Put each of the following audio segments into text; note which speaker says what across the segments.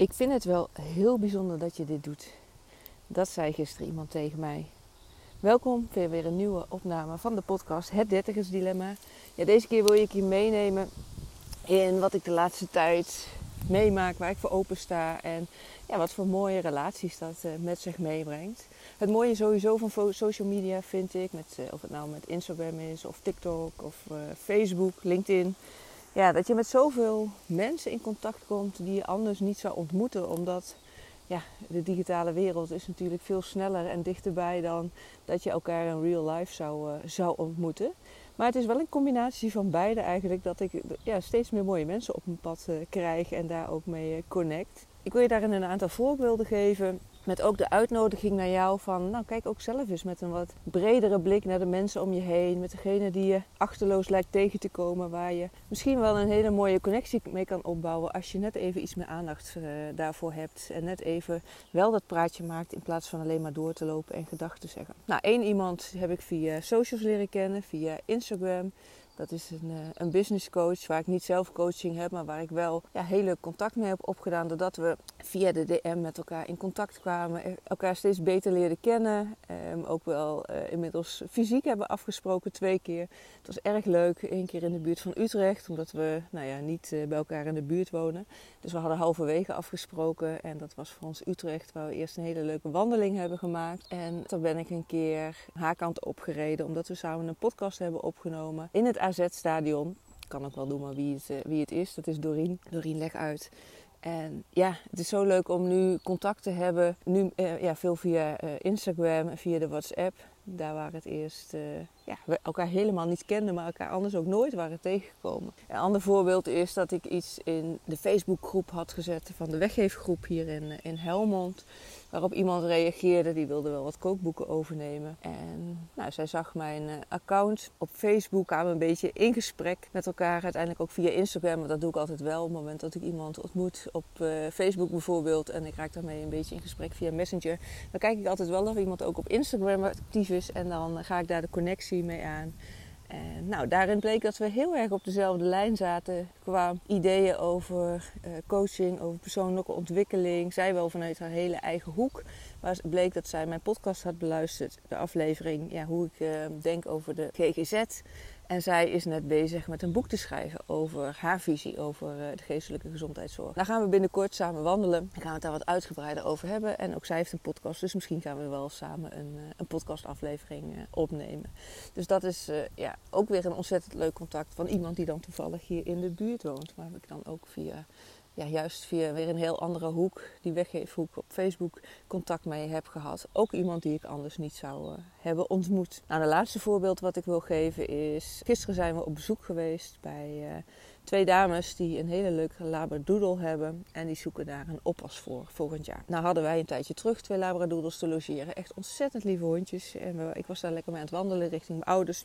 Speaker 1: Ik vind het wel heel bijzonder dat je dit doet. Dat zei gisteren iemand tegen mij. Welkom voor weer een nieuwe opname van de podcast Het Dertigers Dilemma. Ja, deze keer wil ik je meenemen in wat ik de laatste tijd meemaak, waar ik voor open sta en ja, wat voor mooie relaties dat uh, met zich meebrengt. Het mooie sowieso van social media vind ik, met, uh, of het nou met Instagram is of TikTok of uh, Facebook, LinkedIn ja, dat je met zoveel mensen in contact komt die je anders niet zou ontmoeten. Omdat ja, de digitale wereld is natuurlijk veel sneller en dichterbij dan dat je elkaar in real life zou, uh, zou ontmoeten. Maar het is wel een combinatie van beide eigenlijk dat ik ja, steeds meer mooie mensen op mijn pad uh, krijg en daar ook mee uh, connect. Ik wil je daarin een aantal voorbeelden geven met ook de uitnodiging naar jou van, nou kijk ook zelf eens met een wat bredere blik naar de mensen om je heen. Met degene die je achterloos lijkt tegen te komen. Waar je misschien wel een hele mooie connectie mee kan opbouwen als je net even iets meer aandacht uh, daarvoor hebt. En net even wel dat praatje maakt in plaats van alleen maar door te lopen en gedachten te zeggen. Nou, één iemand heb ik via socials leren kennen, via Instagram. Dat is een, eh, een business coach waar ik niet zelf coaching heb, maar waar ik wel ja, heel leuk contact mee heb opgedaan. Doordat we via de DM met elkaar in contact kwamen, e-, elkaar steeds beter leerden kennen. Um, ook wel uh, inmiddels fysiek hebben afgesproken twee keer. Het was erg leuk, één keer in de buurt van Utrecht, omdat we nou ja, niet bij elkaar in de buurt wonen. Dus we hadden halverwege afgesproken en dat was voor ons Utrecht, waar we eerst een hele leuke wandeling hebben gemaakt. En toen ben ik een keer haar kant opgereden, omdat we samen een podcast hebben opgenomen in het AZ-stadion. Kan ook wel noemen wie het, uh, wie het is. Dat is Doreen. Doreen, leg uit. En ja, het is zo leuk om nu contact te hebben. Nu uh, ja, veel via uh, Instagram en via de WhatsApp. Daar waar het eerst ja, we elkaar helemaal niet kenden, maar elkaar anders ook nooit waren tegengekomen. Een ander voorbeeld is dat ik iets in de Facebookgroep had gezet van de weggeefgroep hier in, in Helmond. Waarop iemand reageerde, die wilde wel wat kookboeken overnemen. En nou, zij zag mijn uh, account op Facebook, kwamen een beetje in gesprek met elkaar. Uiteindelijk ook via Instagram, maar dat doe ik altijd wel. Op het moment dat ik iemand ontmoet op uh, Facebook bijvoorbeeld en ik raak daarmee een beetje in gesprek via Messenger. Dan kijk ik altijd wel of iemand ook op Instagram actief is en dan ga ik daar de connectie mee aan. En nou, daarin bleek dat we heel erg op dezelfde lijn zaten qua ideeën over uh, coaching, over persoonlijke ontwikkeling. Zij wel vanuit haar hele eigen hoek. Maar bleek dat zij mijn podcast had beluisterd, de aflevering, ja, hoe ik uh, denk over de GGZ. En zij is net bezig met een boek te schrijven over haar visie over uh, de geestelijke gezondheidszorg. Daar gaan we binnenkort samen wandelen. Dan gaan we het daar wat uitgebreider over hebben. En ook zij heeft een podcast, dus misschien gaan we wel samen een, uh, een podcastaflevering uh, opnemen. Dus dat is ja, ook weer een ontzettend leuk contact van iemand die dan toevallig hier in de buurt woont. Waar ik dan ook via ja, juist via weer een heel andere hoek, die weggeefhoek op Facebook, contact mee heb gehad. Ook iemand die ik anders niet zou uh, hebben ontmoet. Nou, de laatste voorbeeld wat ik wil geven is... Gisteren zijn we op bezoek geweest bij uh, twee dames die een hele leuke labradoodle hebben. En die zoeken daar een oppas voor volgend jaar. Nou hadden wij een tijdje terug twee labradoodles te logeren. Echt ontzettend lieve hondjes. En ik was daar lekker mee aan het wandelen richting mijn ouders.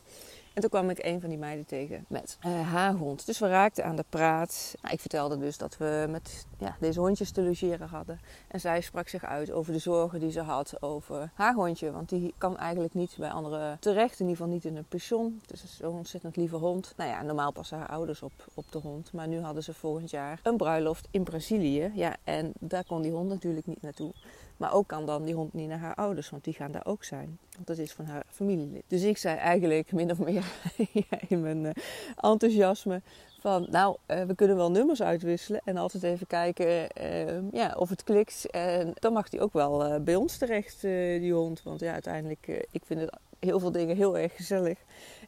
Speaker 1: En toen kwam ik een van die meiden tegen met uh, haar hond. Dus we raakten aan de praat. Nou, ik vertelde dus dat we met ja, deze hondjes te logeren hadden. En zij sprak zich uit over de zorgen die ze had over haar hondje. Want die kan eigenlijk niet bij anderen terecht. In ieder geval niet in een pension. Het is zo'n ontzettend lieve hond. Nou ja, normaal passen haar ouders op, op de hond. Maar nu hadden ze volgend jaar een bruiloft in Brazilië. Ja, en daar kon die hond natuurlijk niet naartoe. Maar ook kan dan die hond niet naar haar ouders, want die gaan daar ook zijn. Want dat is van haar familielid. Dus ik zei eigenlijk min of meer in mijn uh, enthousiasme van... Nou, uh, we kunnen wel nummers uitwisselen en altijd even kijken uh, ja, of het klikt. En dan mag die ook wel bij ons terecht, die hond. Want ja, uiteindelijk, ik vind het heel veel dingen heel erg gezellig.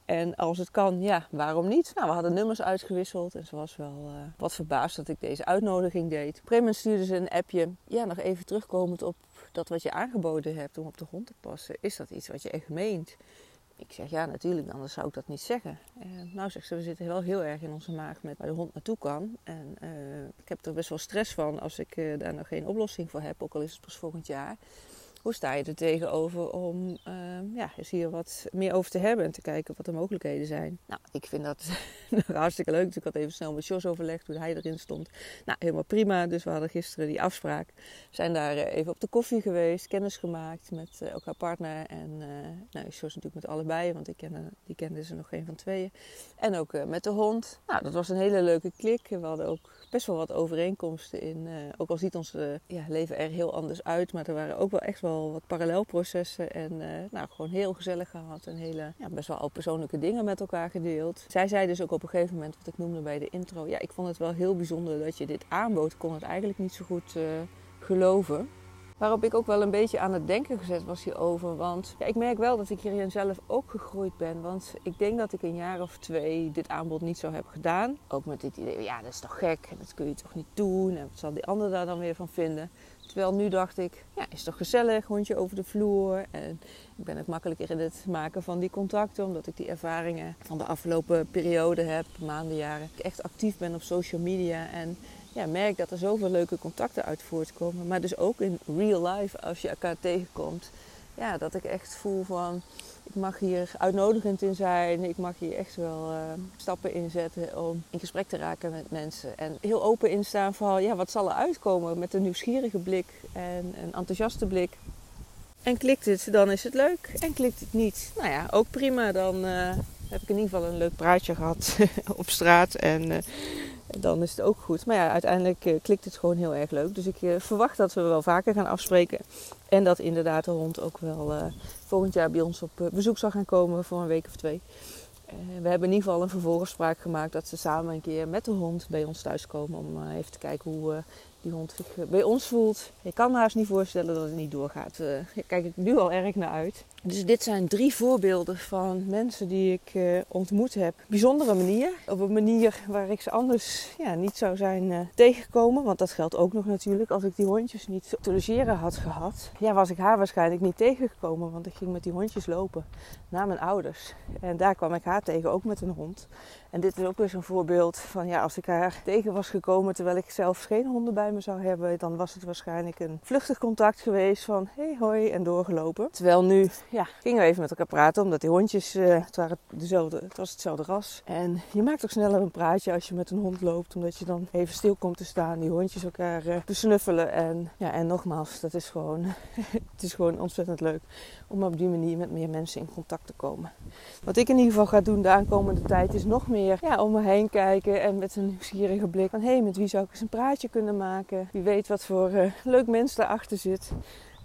Speaker 1: En als het kan, ja, waarom niet? Nou, we hadden nummers uitgewisseld en ze was wel uh, wat verbaasd dat ik deze uitnodiging deed. Moment stuurde ze een appje. Ja, nog even terugkomend op dat wat je aangeboden hebt om op de grond te passen. Is dat iets wat je echt meent? Ik zeg ja, natuurlijk, anders zou ik dat niet zeggen. En nou zegt ze, we zitten wel heel erg in onze maag met waar de hond naartoe kan. En uh, ik heb er best wel stress van als ik uh, daar nog geen oplossing voor heb, ook al is het pas volgend jaar. Hoe sta je er tegenover om uh, ja, eens hier wat meer over te hebben en te kijken wat de mogelijkheden zijn? Nou, ik vind dat hartstikke leuk. Dus ik had even snel met Jos overlegd hoe hij erin stond. Nou, helemaal prima. Dus we hadden gisteren die afspraak. Zijn daar eh, even op de koffie geweest, kennis gemaakt met uh, ook haar partner. En uh, nou, Jos natuurlijk met allebei, want ik die kende ze nog geen van tweeën. En ook met de hond. Nou, dat was een hele leuke klik. We hadden ook best wel wat overeenkomsten in. ook al ziet ons ja, leven er heel anders uit, maar er waren ook wel echt wel wat parallelprocessen. En nou, gewoon heel gezellig gehad en hele, ja, best wel al persoonlijke dingen met elkaar gedeeld. Zij zei dus ook op een gegeven moment, wat ik noemde bij de intro, ja, ik vond het wel heel bijzonder dat je dit aanbood. Kon het eigenlijk niet zo goed uh, geloven. Waarop ik ook wel een beetje aan het denken gezet was hierover. Want ja, ik merk wel dat ik hierin zelf ook gegroeid ben. Want ik denk dat ik een jaar of twee dit aanbod niet zo heb gedaan. Ook met dit idee, ja, dat is toch gek. En dat kun je toch niet doen. En wat zal die ander daar dan weer van vinden? Terwijl nu dacht ik, ja, is toch gezellig, hondje over de vloer. En ik ben ook makkelijker in het maken van die contacten, omdat ik die ervaringen van de afgelopen periode heb, maanden, jaren. Ik echt actief ben op social media en ja, merk dat er zoveel leuke contacten uit voortkomen. Maar dus ook in real life, als je elkaar tegenkomt, ja, dat ik echt voel van ik mag hier uitnodigend in zijn. Ik mag hier echt wel uh, stappen inzetten om in gesprek te raken met mensen. En heel open instaan van ja, wat zal er uitkomen met een nieuwsgierige blik en een enthousiaste blik. En klikt het, dan is het leuk. En klikt het niet, nou ja, ook prima. Dan uh, heb ik in ieder geval een leuk praatje gehad op straat. En uh, dan is het ook goed. Maar ja, uiteindelijk uh, klikt het gewoon heel erg leuk. Dus ik uh, verwacht dat we wel vaker gaan afspreken. En dat inderdaad de hond ook wel uh, volgend jaar bij ons op bezoek zal gaan komen voor een week of twee. we hebben in ieder geval een vervolgafspraak gemaakt dat ze samen een keer met de hond bij ons thuiskomen. Om even te kijken hoe die hond zich eh, bij ons voelt. Je kan me haast niet voorstellen dat het niet doorgaat. Daar eh, kijk ik nu al erg naar uit. Dus dit zijn drie voorbeelden van mensen die ik uh, ontmoet heb. Bijzondere manier. Op een manier waar ik ze anders ja, niet zou zijn uh, tegengekomen. Want dat geldt ook nog natuurlijk. Als ik die hondjes niet te logeren had gehad. Ja, was ik haar waarschijnlijk niet tegengekomen. Want ik ging met die hondjes lopen naar mijn ouders. En daar kwam ik haar tegen, ook met een hond. En dit is ook weer zo'n voorbeeld van ja, als ik haar tegen was gekomen terwijl ik zelf geen honden bij me zou hebben, dan was het waarschijnlijk een vluchtig contact geweest van hey hoi en doorgelopen. Terwijl nu, ja, gingen we even met elkaar praten omdat die hondjes, uh, het, waren dezelfde, het was hetzelfde ras. En je maakt ook sneller een praatje als je met een hond loopt, omdat je dan even stil komt te staan, die hondjes elkaar uh, te snuffelen. En ja, en nogmaals, dat is gewoon, het is gewoon ontzettend leuk om op die manier met meer mensen in contact te komen. Wat ik in ieder geval ga doen de aankomende tijd is nog meer ja, om me heen kijken en met een nieuwsgierige blik van hé, hey, met wie zou ik eens een praatje kunnen maken? Wie weet wat voor uh, leuk mens daarachter zit.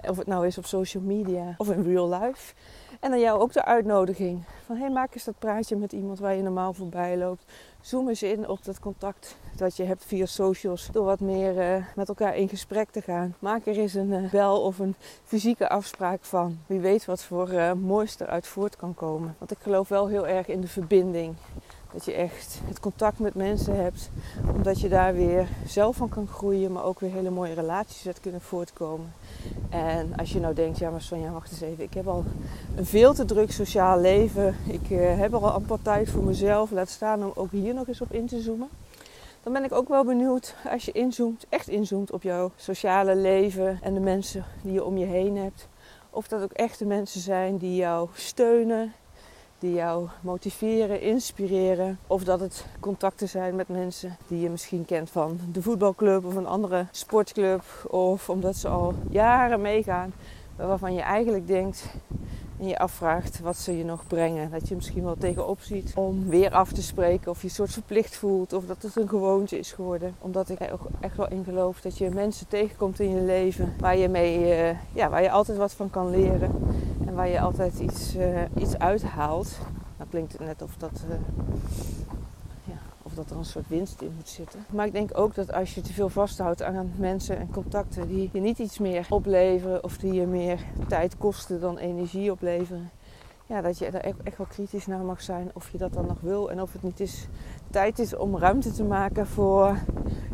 Speaker 1: Of het nou is op social media of in real life. En dan jou ook de uitnodiging van hey, maak eens dat praatje met iemand waar je normaal voorbij loopt. Zoom eens in op dat contact dat je hebt via socials. Door wat meer uh, met elkaar in gesprek te gaan. Maak er eens een uh, bel of een fysieke afspraak van. Wie weet wat voor uh, moois eruit voort kan komen. Want ik geloof wel heel erg in de verbinding. Dat je echt het contact met mensen hebt. Omdat je daar weer zelf van kan groeien. Maar ook weer hele mooie relaties uit kunnen voortkomen. En als je nou denkt, ja maar Sonja, wacht eens even. Ik heb al een veel te druk sociaal leven. Ik uh, heb al amper tijd voor mezelf. Laat staan om ook hier nog eens op in te zoomen. Dan ben ik ook wel benieuwd als je inzoomt, echt inzoomt op jouw sociale leven en de mensen die je om je heen hebt. Of dat ook echte mensen zijn die jou steunen, die jou motiveren, inspireren. Of dat het contacten zijn met mensen die je misschien kent van de voetbalclub of een andere sportclub. Of omdat ze al jaren meegaan, waarvan je eigenlijk denkt en je afvraagt wat ze je nog brengen. Dat je misschien wel tegenop ziet om weer af te spreken of je een soort verplicht voelt of dat het een gewoonte is geworden. Omdat ik er ook echt wel in geloof dat je mensen tegenkomt in je leven waar je, mee, uh, ja, waar je altijd wat van kan leren waar je altijd iets, uh, iets uithaalt. Nou klinkt het net of dat... Uh, dat er een soort winst in moet zitten. Maar ik denk ook dat als je te veel vasthoudt aan mensen en contacten die je niet iets meer opleveren of die je meer tijd kosten dan energie opleveren, ja, dat je er echt wel kritisch naar mag zijn of je dat dan nog wil en of het niet is, tijd is om ruimte te maken voor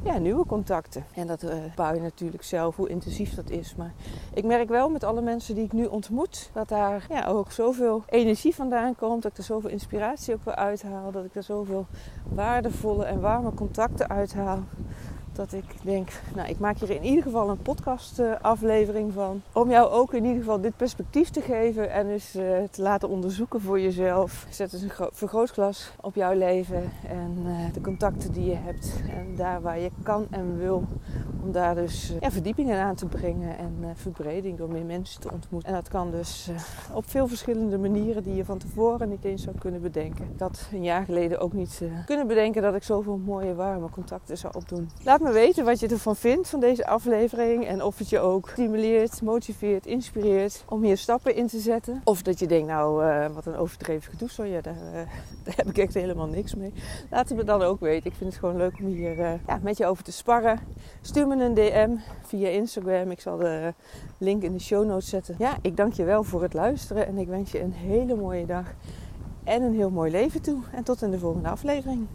Speaker 1: ja, nieuwe contacten. En dat uh, bouw je natuurlijk zelf, hoe intensief dat is. Maar ik merk wel met alle mensen die ik nu ontmoet, dat daar ja, ook zoveel energie vandaan komt. Dat ik er zoveel inspiratie ook weer uithaal. Dat ik er zoveel waardevolle en warme contacten uithaal Dat ik denk, nou, ik maak hier in ieder geval een podcast aflevering van. Om jou ook in ieder geval dit perspectief te geven en eens uh, te laten onderzoeken voor jezelf. Zet eens een vergrootglas op jouw leven en uh, de contacten die je hebt. En daar waar je kan en wil. Om daar dus ja, verdiepingen aan te brengen en verbreding door meer mensen te ontmoeten. En dat kan dus op veel verschillende manieren die je van tevoren niet eens zou kunnen bedenken. Dat een jaar geleden ook niet kunnen bedenken dat ik zoveel mooie warme contacten zou opdoen. Laat me weten wat je ervan vindt van deze aflevering en of het je ook stimuleert, motiveert, inspireert om hier stappen in te zetten. Of dat je denkt, nou uh, wat een overdreven gedoe, zo, ja, daar, uh, daar, heb ik echt helemaal niks mee. Laat het me dan ook weten. Ik vind het gewoon leuk om hier uh, ja, met je over te sparren. Stuur me een DM via Instagram. Ik zal de link in de show notes zetten. Ja, ik dank je wel voor het luisteren en ik wens je een hele mooie dag en een heel mooi leven toe. En tot in de volgende aflevering.